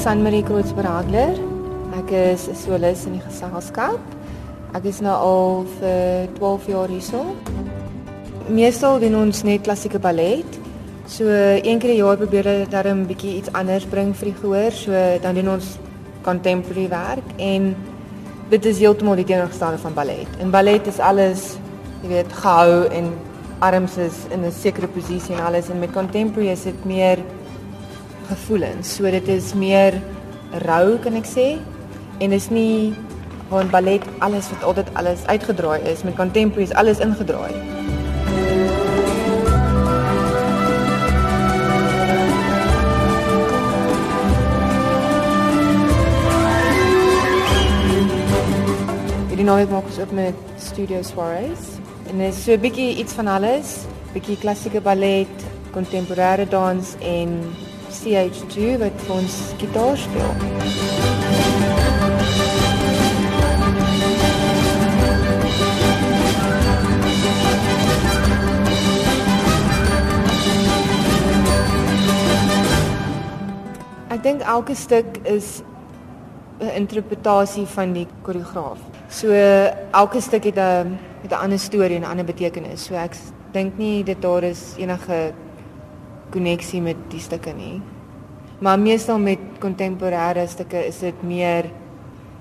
Sanmarie Krootsberagler. Ek is 'n solis in die geselskap. Ek is nou al vir 12 jaar hierso. Meestal doen ons net klassieke ballet. So een keer 'n jaar probeer ek darm 'n bietjie iets anders bring vir die gehoor. So dan doen ons contemporary werk en dit is heeltemal die teenoorgestelde van ballet. In ballet is alles, jy weet, gehou en arms is in 'n sekere posisie en alles en met contemporary is dit meer gevoelens. So dit is meer rou kan ek sê en is nie van ballet alles wat altyd alles uitgedraai is met contemporary is alles ingedraai. Die naweek maak ons ook met Studio Suarez. En dit is so 'n bietjie iets van alles, bietjie klassieke ballet, kontemporêre dans en CH2 wat vir ons gitaar speel. Ek dink elke stuk is 'n interpretasie van die koreograaf. So elke stuk het 'n het 'n ander storie en 'n ander betekenis. So ek dink nie dit daar is enige koneksie met die stukke nie. Maar meestal met kontemporêre stukke is dit meer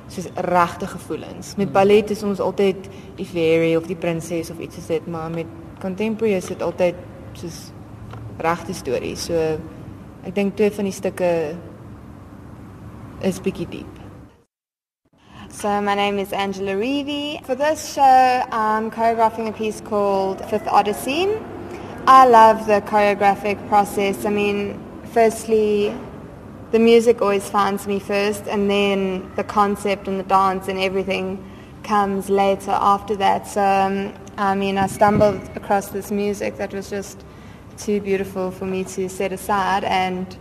soos regte gevoelens. Met ballet is ons altyd die fairy of die prinses of iets soos dit, maar met contemporary is dit altyd soos regte stories. So ek dink twee van die stukke is bietjie diep. So my name is Angela Reevy. For this show, I'm choreographing a piece called Fifth Odyssey. I love the choreographic process. I mean, firstly, the music always finds me first, and then the concept and the dance and everything comes later after that. So, um, I mean, I stumbled across this music that was just too beautiful for me to set aside, and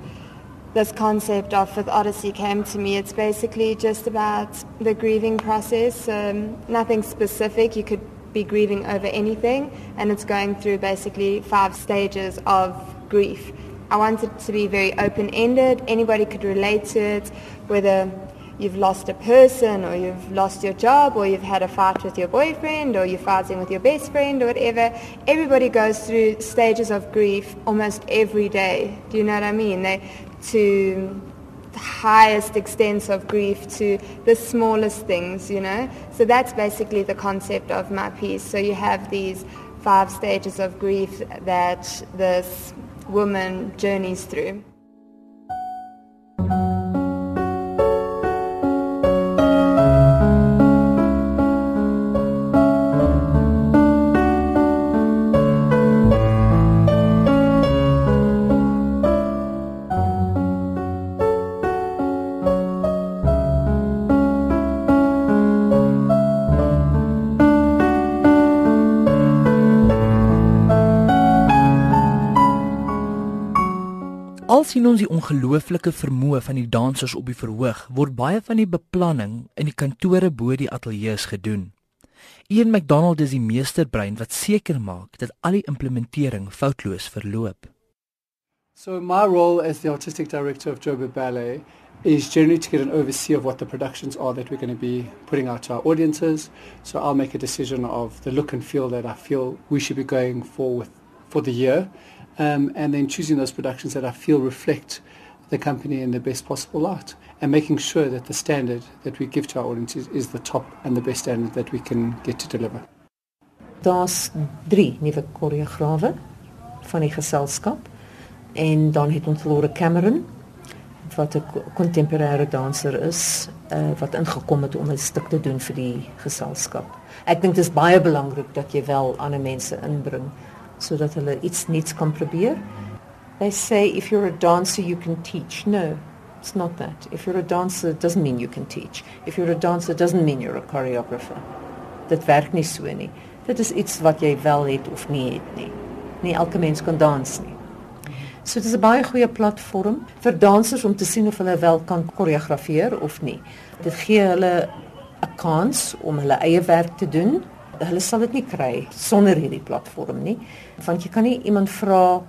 this concept of Fifth Odyssey came to me. It's basically just about the grieving process, um, nothing specific. You could be grieving over anything, and it's going through basically five stages of grief. I wanted it to be very open-ended. Anybody could relate to it, whether you've lost a person or you've lost your job or you've had a fight with your boyfriend or you're fighting with your best friend or whatever. Everybody goes through stages of grief almost every day. Do you know what I mean? They, to highest extents of grief to the smallest things, you know. So that's basically the concept of my piece. So you have these five stages of grief that this woman journeys through. Sien ons die ongelooflike vermoë van die dansers op die verhoog, word baie van die beplanning in die kantore bo die ateljee's gedoen. Ian McDonald is die meesterbrein wat seker maak dat al die implementering foutloos verloop. So my role as the artistic director of Joburg Ballet is generally to get an overview of what the productions are that we're going to be putting out to our audiences. So I'll make a decision of the look and feel that I feel we should be going for with for the year um, and then choosing those productions that I feel reflect the company in the best possible light and making sure that the standard that we give to our audiences is the top and the best standard that we can get to deliver. Daar's 3 nuwe koreograwe van die geselskap en dan het ons Lore Cameron wat 'n kontemporêre danser is uh, wat ingekom het om 'n stuk te doen vir die geselskap. Ek dink dit is baie belangrik dat jy wel ander mense inbring sodat hulle iets nuuts kan probeer. They say if you're a dancer you can teach. No, it's not that. If you're a dancer it doesn't mean you can teach. If you're a dancer it doesn't mean you're a choreographer. Dit werk nie so nie. Dit is iets wat jy wel het of nie het nie. Nie elke mens kan dans nie. So dit is 'n baie goeie platform vir dansers om te sien of hulle wel kan koreografeer of nie. Dit gee hulle 'n kans om hulle eie werk te doen hulle sal dit nie kry sonder hierdie platform nie want jy kan nie iemand vra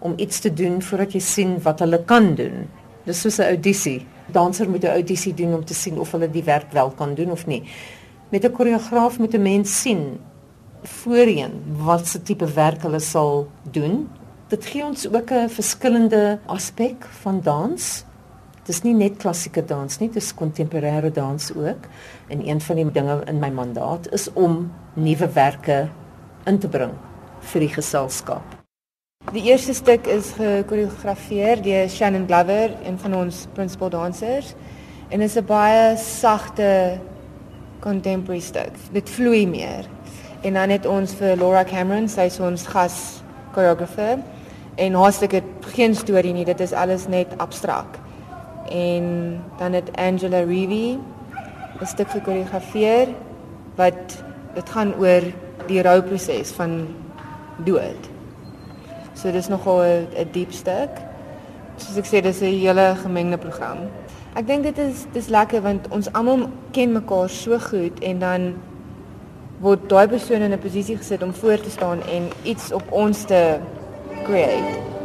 om iets te doen voordat jy sien wat hulle kan doen Dis soos 'n audisie. Danser moet 'n audisie doen om te sien of hulle die werk wel kan doen of nie. Met 'n koreograaf moet 'n mens sien voorheen wat se tipe werk hulle sal doen. Dit gee ons ook 'n verskillende aspek van dans. Dis nie net klassieke dans nie, dis kontemporêre dans ook. En een van die dinge in my mandaat is om nuwe werke in te bring vir die geselskap. Die eerste stuk is gekoreografeer deur Shannon Glover, een van ons principal dansers. En is 'n baie sagte contemporary stuk. Dit vloei meer. En dan het ons vir Laura Cameron, sy is ons gas choreographer. En haar stuk het geen storie nie, dit is alles net abstrakt. En dan het Angela Reevy 'n stuk gekoreografeer wat dit gaan oor die rouproses van dood. So dis nogal 'n diep stuk. Soos ek sê, dis 'n hele gemengde program. Ek dink dit is dis lekker want ons almal ken mekaar so goed en dan word daai persoon in 'n posisie gesit om voor te staan en iets op ons te create.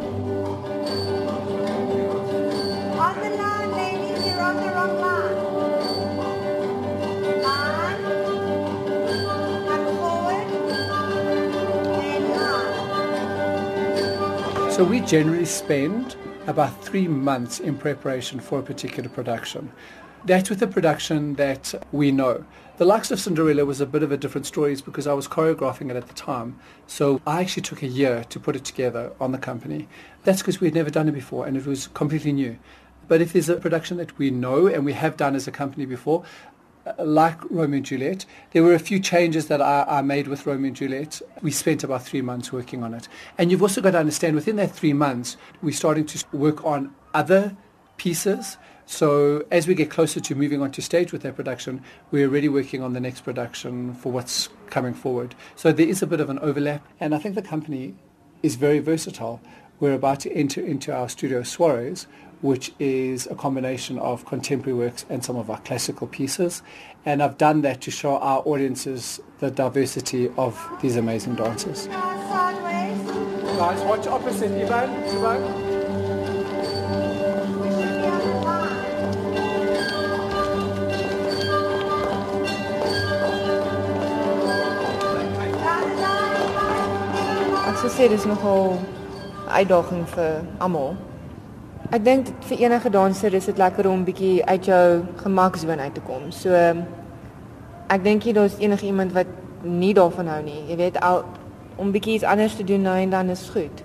So we generally spend about three months in preparation for a particular production. That's with a production that we know. The likes of Cinderella was a bit of a different story because I was choreographing it at the time. So I actually took a year to put it together on the company. That's because we had never done it before and it was completely new. But if there's a production that we know and we have done as a company before, like Romeo and Juliet, there were a few changes that I, I, made with Romeo and Juliet. We spent about three months working on it. And you've also got to understand within that three months, we're starting to work on other pieces. So as we get closer to moving on to stage with that production, we're already working on the next production for what's coming forward. So there is a bit of an overlap. And I think the company is very versatile. We're about to enter into our studio soirees, which is a combination of contemporary works and some of our classical pieces. And I've done that to show our audiences the diversity of these amazing dancers. Guys, watch opposite, Ivan. Ivan. Ek sou sê dis nogal uitdaging vir almal Ek dink vir enige danser is dit lekker om bietjie uit jou gemaksone uit te kom. So ek dink jy daar's enige iemand wat nie daarvan hou nie. Jy weet al om bietjie iets anders te doen nou en dan is goed.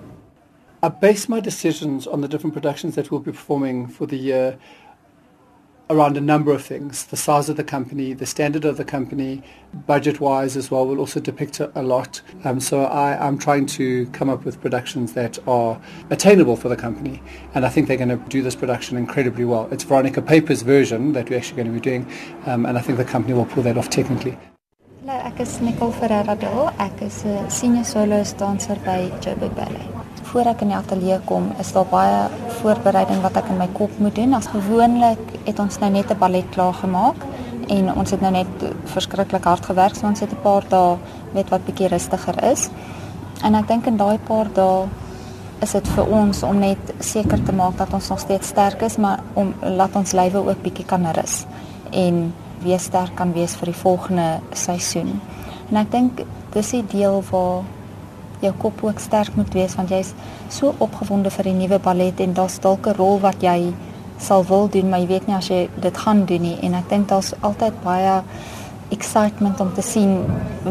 I base my decisions on the different productions that we'll be performing for the year around a number of things the size of the company, the standard of the company, budget wise as well, will also depict a, lot. Um, so I, I'm trying to come up with productions that are attainable for the company. And I think they're going to do this production incredibly well. It's Veronica Paper's version that we're actually going to be doing, um, and I think the company will pull that off technically. Hallo, ek is Nicole Ferreira Dol. Ek is 'n senior soloist danser by Joburg Ballet. Voor ek in die ateljee kom, is daar baie voorbereiding wat ek in my kop moet doen. As gewoonlik het ons nou net 'n ballet klaar gemaak en ons het nou net verskriklik hard gewerk, so ons het 'n paar dae met wat bietjie rustiger is. En ek dink in daai paar dae is dit vir ons om net seker te maak dat ons nog steeds sterk is, maar om laat ons lywe ook bietjie kan rus en weer sterk kan wees vir die volgende seisoen. En ek dink dis die deel waar jou kop ook sterk moet wees want jy's so opgewonde vir die nuwe ballet en daar's dalk 'n rol wat jy sal wil doen maar jy weet nie as jy dit gaan doen nie en ek dink daar's altyd baie excitement om te sien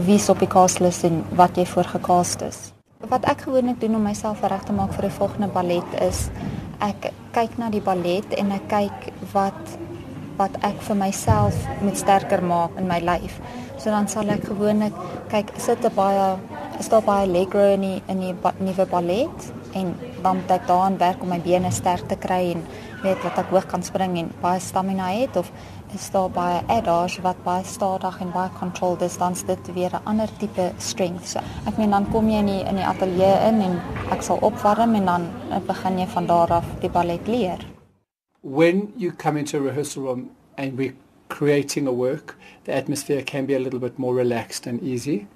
wie's op die castlist en wat jy voorgekaas is. Wat ek gewoonlik doen om myself reg te maak vir die volgende ballet is ek kyk na die ballet en ek kyk wat wat ek vir myself moet sterker maak in my lyf. So dan sal ek gewoonlik kyk sit 'n baie is daar baie leg row in die in die ba nuwe ballet en dan moet ek daaraan werk om my bene sterk te kry en weet wat ek hoog kan spring en baie stamina het of is daar baie adage wat baie stadig en baie controlled is dan is dit weer 'n ander tipe strength. So, ek meen dan kom jy in die, in die ateljee in en ek sal opwarm en dan begin jy van daar af die ballet leer. When you come into a rehearsal room and we're creating a work, the atmosphere can be a little bit more relaxed and easy.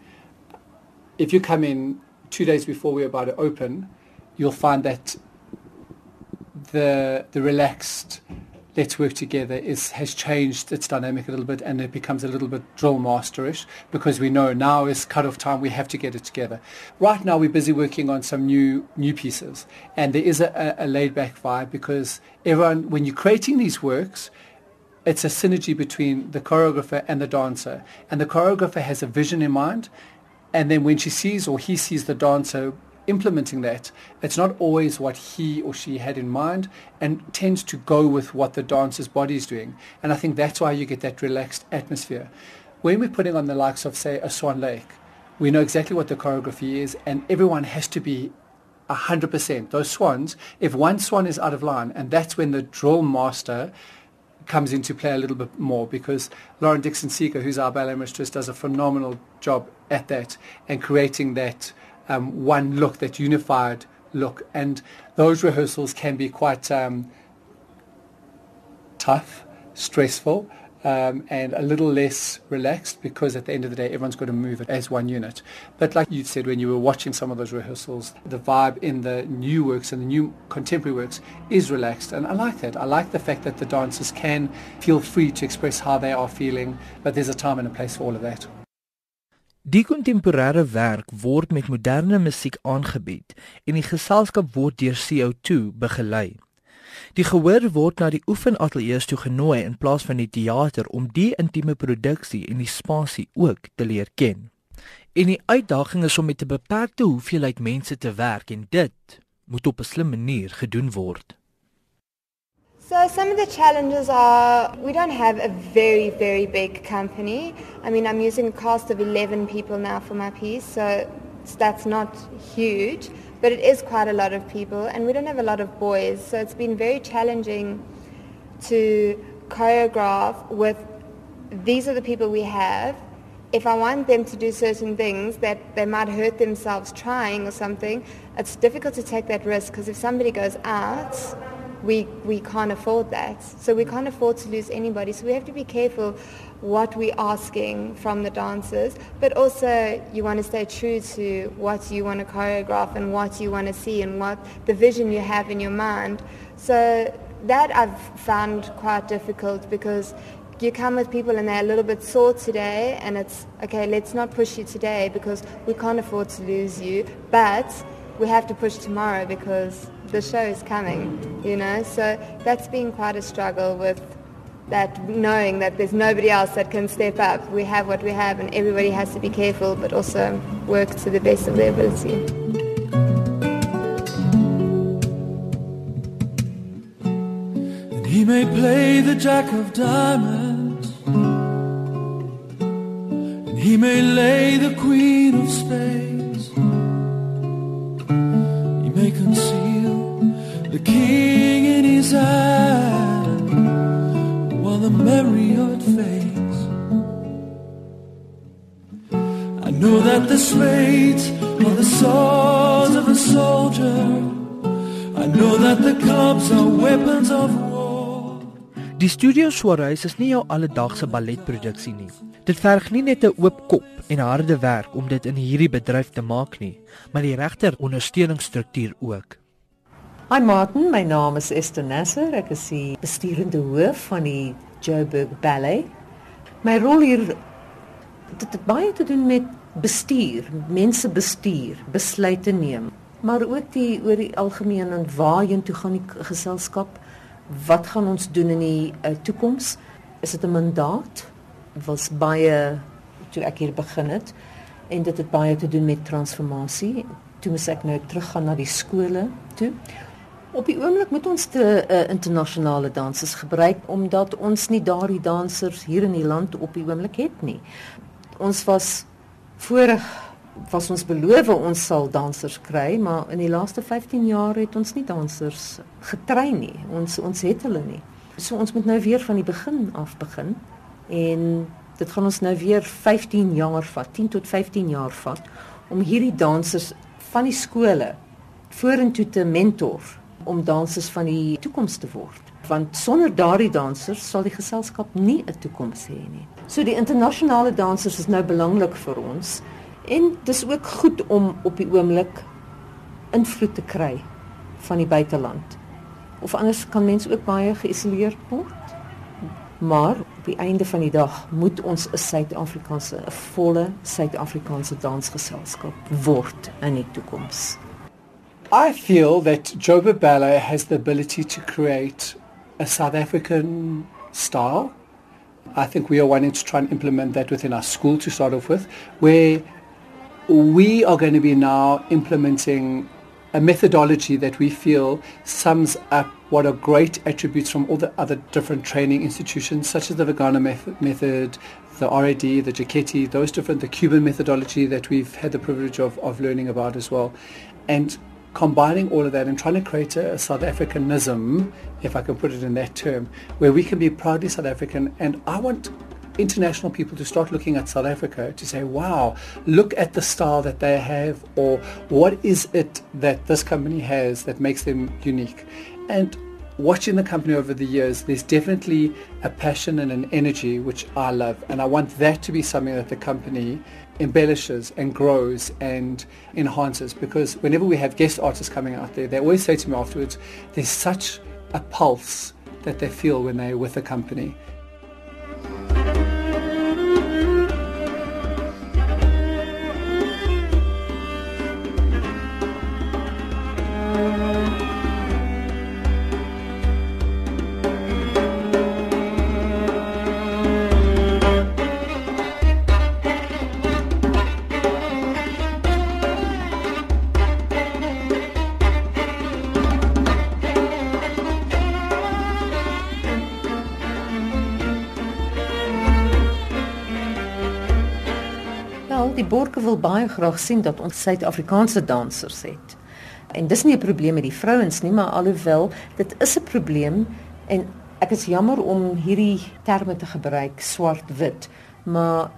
if you come in two days before we're about to open, you'll find that the the relaxed let's work together is has changed its dynamic a little bit and it becomes a little bit drill masterish because we know now is cut off time we have to get it together. Right now we're busy working on some new new pieces and there is a, a, a laid back vibe because everyone when you're creating these works it's a synergy between the choreographer and the dancer and the choreographer has a vision in mind and then when she sees or he sees the dancer implementing that, it's not always what he or she had in mind and tends to go with what the dancer's body is doing. And I think that's why you get that relaxed atmosphere. When we're putting on the likes of, say, a Swan Lake, we know exactly what the choreography is and everyone has to be 100%. Those swans, if one swan is out of line, and that's when the drill master comes into play a little bit more because Lauren Dixon Seeker, who's our ballet mistress, does a phenomenal job at that and creating that um, one look, that unified look. And those rehearsals can be quite um, tough, stressful, um, and a little less relaxed because at the end of the day, everyone's got to move it as one unit. But like you said, when you were watching some of those rehearsals, the vibe in the new works and the new contemporary works is relaxed. And I like that. I like the fact that the dancers can feel free to express how they are feeling, but there's a time and a place for all of that. Die kontemporêre werk word met moderne musiek aangebied en die geselskap word deur CO2 begelei. Die gehoor word na die oefenateljee toe genooi in plaas van die teater om die intieme produksie en die spasie ook te leer ken. En die uitdaging is om met 'n beperkte hoeveelheid mense te werk en dit moet op 'n slim manier gedoen word. So some of the challenges are we don't have a very, very big company. I mean, I'm using a cast of 11 people now for my piece, so that's not huge, but it is quite a lot of people, and we don't have a lot of boys, so it's been very challenging to choreograph with these are the people we have. If I want them to do certain things that they might hurt themselves trying or something, it's difficult to take that risk because if somebody goes out, we, we can't afford that. So we can't afford to lose anybody. So we have to be careful what we're asking from the dancers, but also you want to stay true to what you want to choreograph and what you want to see and what the vision you have in your mind. So that I've found quite difficult because you come with people and they're a little bit sore today and it's okay let's not push you today because we can't afford to lose you but we have to push tomorrow because the show is coming, you know. So that's been quite a struggle with that knowing that there's nobody else that can step up. We have what we have and everybody has to be careful but also work to the best of their ability. And he may play the jack of diamonds and he may lay the queen of spades king in his hand while the memory of it fades. I know that the spades are the swords of a soldier. I know that the clubs are weapons of war. Die Studio Soareis is nie jou alledaagse balletproduksie nie. Dit verg nie net 'n oop kop en harde werk om dit in hierdie bedryf te maak nie, maar die regter ondersteuningsstruktuur ook. Hi Martin, my naam is Esther Nasser. Ek is die besturende hoof van die Joburg Ballet. My rol hier dit het baie te doen met bestuur, mense bestuur, besluite neem, maar ook die oor die algemeen en waarheen toe gaan die geselskap? Wat gaan ons doen in die uh, toekoms? Is dit 'n mandaat? Was baie toe ek hier begin het en dit het baie te doen met transformasie. Toe moet ek nou teruggaan na die skole toe Op die oomblik moet ons te uh, internasionale dansers gebruik omdat ons nie daardie dansers hier in die land op die oomblik het nie. Ons was voorig was ons beloof ons sal dansers kry, maar in die laaste 15 jaar het ons nie dansers getrein nie. Ons ons het hulle nie. So ons moet nou weer van die begin af begin en dit gaan ons nou weer 15 jaar vat, 10 tot 15 jaar vat om hierdie dansers van die skole vorentoe te mentor om dansers van die toekoms te word want sonder daardie dansers sal die geselskap nie 'n toekoms hê nie. So die internasionale dansers is nou belangrik vir ons en dis ook goed om op die oomblik invloed te kry van die buiteland. of anders kan mense ook baie geïsoleerd word. Maar op die einde van die dag moet ons 'n Suid-Afrikaanse 'n volle Suid-Afrikaanse dansgeselskap word in die toekoms. I feel that Joba Ballet has the ability to create a South African style. I think we are wanting to try and implement that within our school to start off with, where we are going to be now implementing a methodology that we feel sums up what are great attributes from all the other different training institutions, such as the Vegana method, the RAD, the Giacchetti, those different, the Cuban methodology that we've had the privilege of, of learning about as well. And combining all of that and trying to create a, South Africanism, if I can put it in that term, where we can be proudly South African. And I want international people to start looking at South Africa to say, wow, look at the style that they have, or what is it that this company has that makes them unique. And watching the company over the years, there's definitely a passion and an energy which I love. And I want that to be something that the company embellishes and grows and enhances because whenever we have guest artists coming out there, they always say to me afterwards, there's such a pulse that they feel when they're with the company. Borke wil baie graag sien dat ons Suid-Afrikaanse dansers het. En dis nie 'n probleem met die vrouens nie, maar alhoewel dit is 'n probleem en ek is jammer om hierdie terme te gebruik swart-wit, maar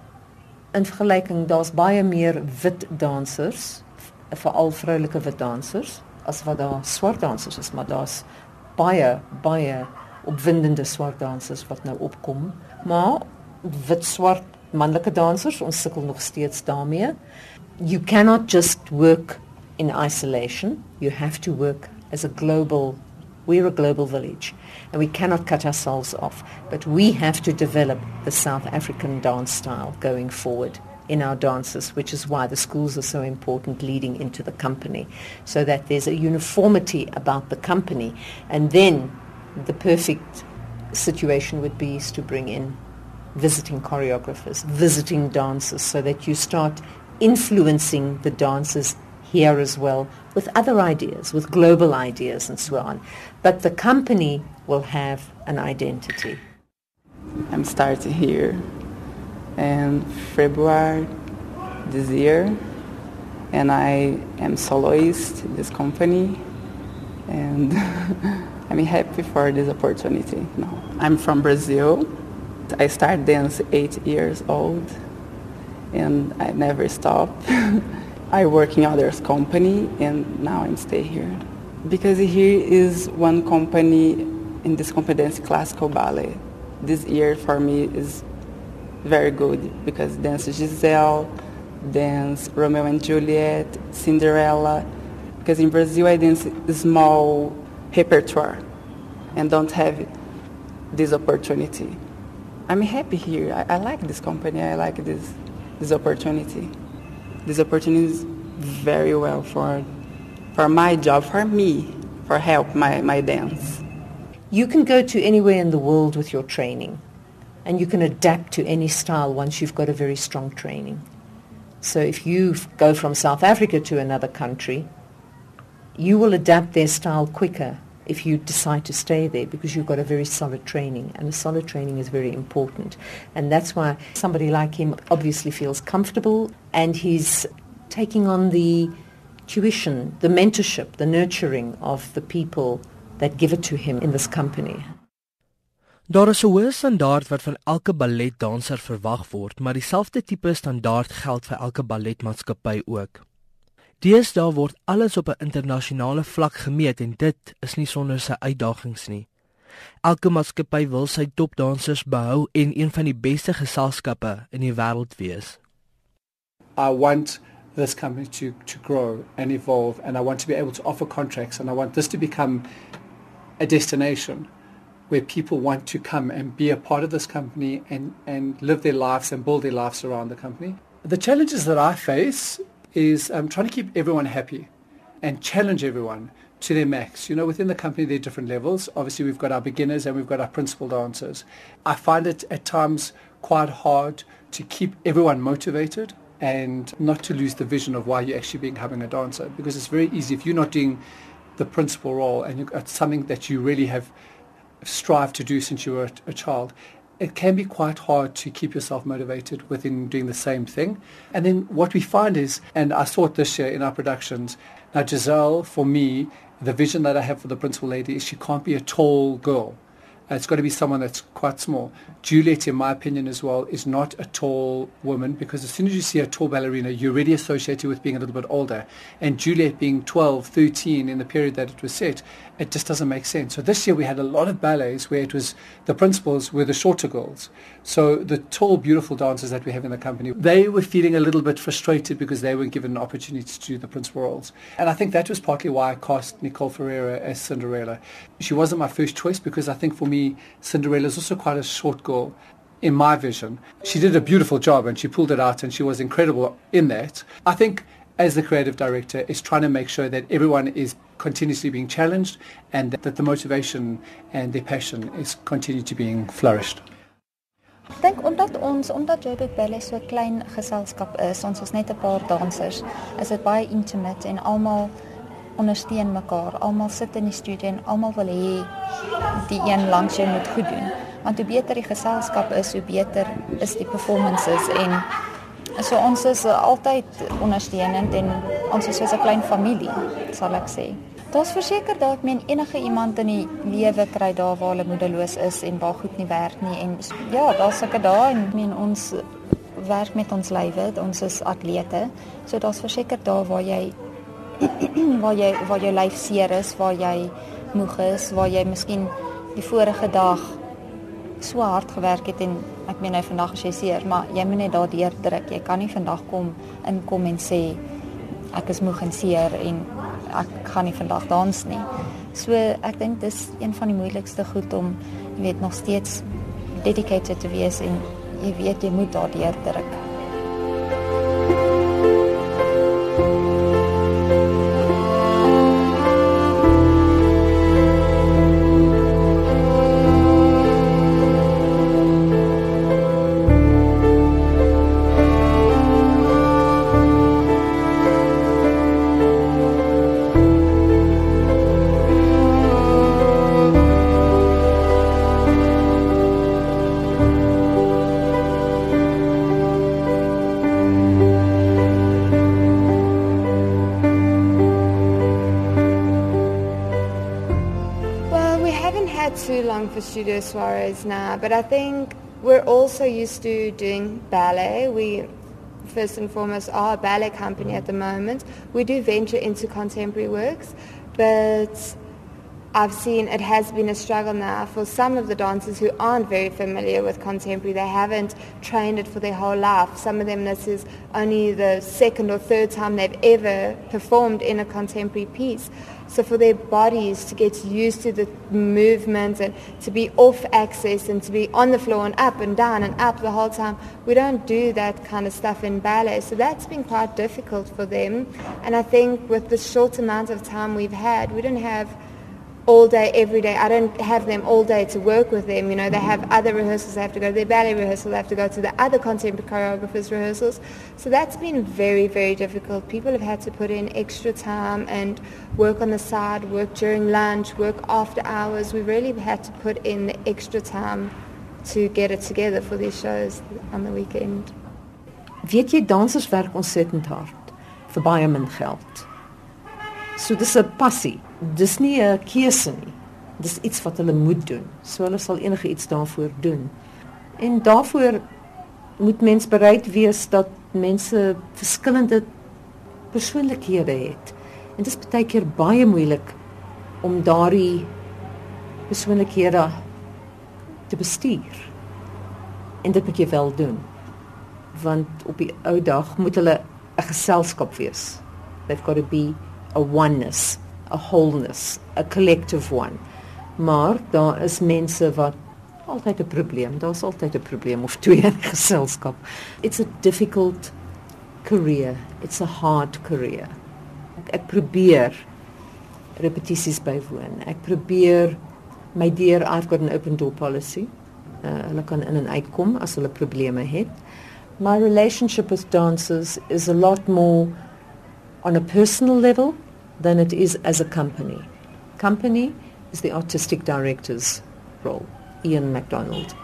in vergelyking daar's baie meer wit dansers, veral vroulike wit dansers as wat daar swart dansers is, maar daar's baie baie opwindende swart dansers wat nou opkom. Maar wit swart manlike dansers, ons sukkel nog steeds daarmee. You cannot just work in isolation. You have to work as a global we're a global village and we cannot cut ourselves off, but we have to develop the South African dance style going forward in our dances, which is why the schools are so important leading into the company, so that there's a uniformity about the company. And then the perfect situation would be is to bring in visiting choreographers, visiting dancers, so that you start influencing the dancers here as well with other ideas, with global ideas and so on. But the company will have an identity. I'm starting here in February this year and I am soloist in this company and I'm happy for this opportunity. No. I'm from Brazil I started dance eight years old and I never stopped. I work in others company and now I'm stay here. Because here is one company in this competence classical ballet. This year for me is very good because dance Giselle, dance Romeo and Juliet, Cinderella. Because in Brazil I dance small repertoire and don't have this opportunity. I'm happy here. I, I, like this company. I like this this opportunity. This opportunity is very well for for my job, for me, for help my, my dance. You can go to anywhere in the world with your training and you can adapt to any style once you've got a very strong training. So if you go from South Africa to another country, you will adapt their style quicker if you decide to stay there because you've got a very solid training and a solid training is very important and that's why somebody like him obviously feels comfortable and he's taking on the tuition the mentorship the nurturing of the people that give it to him in this company Daar is 'n hoë standaard wat van elke balletdanser verwag word, maar dieselfde tipe standaard geld vir elke balletmaatskappy ook. Deesdae word alles op 'n internasionale vlak gemeet en dit is nie sonder sy uitdagings nie. Elke maatskappy wil sy topdansers behou en een van die beste geselskappe in die wêreld wees. I want this company to to grow and evolve and I want to be able to offer contracts and I want this to become a destination where people want to come and be a part of this company and, and live their lives and build their lives around the company. The challenges that I face is um, trying to keep everyone happy and challenge everyone to their max. You know, within the company, there are different levels. Obviously, we've got our beginners and we've got our principal dancers. I find it at times quite hard to keep everyone motivated and not to lose the vision of why you're actually becoming a dancer because it's very easy if you're not doing the principal role and it's something that you really have strived to do since you were a child it can be quite hard to keep yourself motivated within doing the same thing. And then what we find is, and I saw it this year in our productions, now Giselle, for me, the vision that I have for the principal lady is she can't be a tall girl. Uh, it's got to be someone that's quite small. Juliet, in my opinion as well, is not a tall woman because as soon as you see a tall ballerina, you're already associated with being a little bit older. And Juliet being 12, 13 in the period that it was set, it just doesn't make sense. So this year we had a lot of ballets where it was the principals were the shorter girls. So the tall, beautiful dancers that we have in the company, they were feeling a little bit frustrated because they weren't given an opportunity to do the principal roles. And I think that was partly why I cast Nicole Ferreira as Cinderella. She wasn't my first choice because I think for me, Cinderella is also quite a short girl in my vision. She did a beautiful job and she pulled it out and she was incredible in that. I think as the creative director is trying to make sure that everyone is continuously being challenged and that the motivation and their passion is continue to being flourished. Ek dink omdat ons omdat Joburg Ballet so klein geselskap is, ons is net 'n paar dansers, is dit baie intimate en almal ondersteun mekaar. Almal sit in die studio en almal wil hê die een langs jou moet goed doen. Want hoe beter die geselskap is, hoe beter is die performances en so ons is altyd ondersteunend en ons is soos 'n klein familie, sal ek sê. Daar's verseker dat ek meen enige iemand in die lewe kry daar waar hulle moedeloos is en waar goed nie werk nie en ja, daar's sulke dae en ek meen ons werk met ons lywe, ons is atlete. So daar's verseker dae waar jy waar jy waar jou lyf seer is, waar jy moeg is, waar jy miskien die vorige dag so hard gewerk het en ek meen hy vandag is jy seer, maar jy moet net daardeur druk. Jy kan nie vandag kom inkom en sê ek is moeg en seer en ek gaan nie vandag dans nie. So ek dink dis een van die moeilikste goed om jy weet nog steeds dedicated te wees en jy weet jy moet daardeur druk. Suarez now, but I think we're also used to doing ballet. We first and foremost are a ballet company at the moment. We do venture into contemporary works, but I've seen it has been a struggle now for some of the dancers who aren't very familiar with contemporary. They haven't trained it for their whole life. Some of them, this is only the second or third time they've ever performed in a contemporary piece. So for their bodies to get used to the movements and to be off axis and to be on the floor and up and down and up the whole time, we don't do that kind of stuff in ballet. So that's been quite difficult for them. And I think with the short amount of time we've had, we don't have all day, every day. I don't have them all day to work with them. You know, they have other rehearsals. They have to go to their ballet rehearsal. They have to go to the other contemporary choreographers' rehearsals. So that's been very, very difficult. People have had to put in extra time and work on the side, work during lunch, work after hours. We really had to put in the extra time to get it together for these shows on the weekend. Weet jy dansers werk ontsettend hard vir baie min geld. So dis 'n passie dis nie 'n keuse nie. Dis iets wat hulle moet doen. So hulle sal enige iets daarvoor doen. En daarvoor moet mens bereid wees dat mense verskillende persoonlikhede het. En dit is baie keer baie moeilik om daardie persoonlikhede te bestuur. En dit moet jy wel doen. Want op die ou dag moet hulle 'n geselskap wees. They've got to be a oneness a wholeness, a collective one. Maar daar is mense wat altyd 'n probleem. Daar's altyd 'n probleem of twee in geselskap. It's a difficult career. It's a hard career. Ek, ek probeer repetisies bywoon. Ek probeer my deur I've got an open door policy. Uh, hulle kan in en uitkom as hulle probleme het. My relationship with dancers is a lot more on a personal level than it is as a company. Company is the artistic director's role, Ian MacDonald.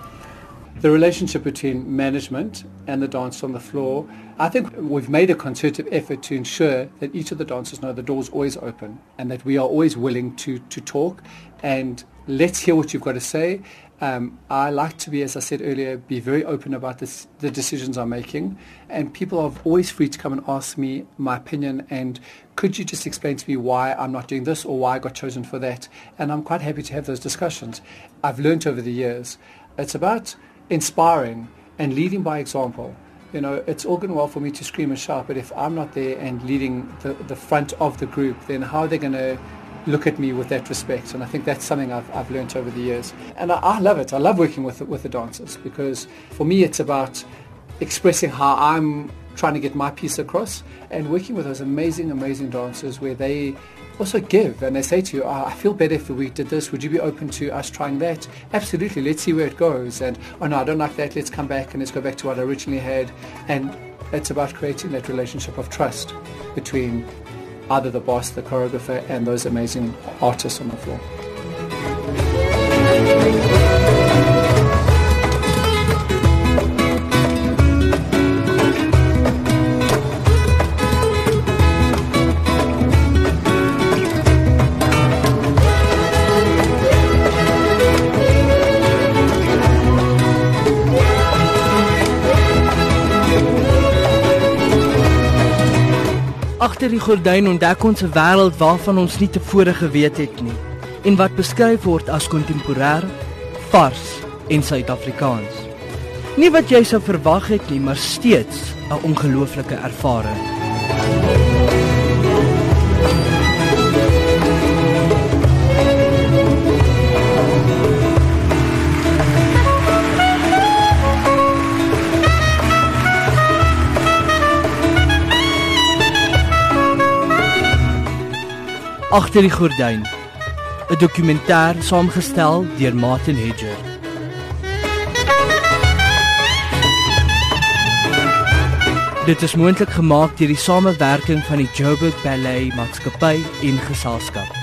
The relationship between management and the dance on the floor, I think we've made a concerted effort to ensure that each of the dancers know the door's always open and that we are always willing to, to talk and let's hear what you've got to say. Um, I like to be, as I said earlier, be very open about this, the decisions I'm making. And people are always free to come and ask me my opinion and could you just explain to me why I'm not doing this or why I got chosen for that? And I'm quite happy to have those discussions. I've learned over the years. It's about inspiring and leading by example. You know, it's all good and well for me to scream and shout, but if I'm not there and leading the, the front of the group, then how are they going to look at me with that respect? And I think that's something I've, I've learned over the years. And I, I love it. I love working with, with the dancers because for me it's about expressing how I'm trying to get my piece across and working with those amazing, amazing dancers where they also give and they say to you, oh, I feel better if we did this. Would you be open to us trying that? Absolutely. Let's see where it goes. And, oh no, I don't like that. Let's come back and let's go back to what I originally had. And it's about creating that relationship of trust between either the boss, the choreographer, and those amazing artists on the floor. Agter die gordyn ontdek ons 'n wêreld waarvan ons nie tevore geweet het nie en wat beskryf word as kontemporêr, vars en Suid-Afrikaans. Nie wat jy sou verwag het nie, maar steeds 'n ongelooflike ervaring. Agter die gordyn. 'n Dokumentêr saamgestel deur Martin Hedger. Dit is moontlik gemaak deur die samewerking van die Joburg Ballet Maatskappy en Geselskap.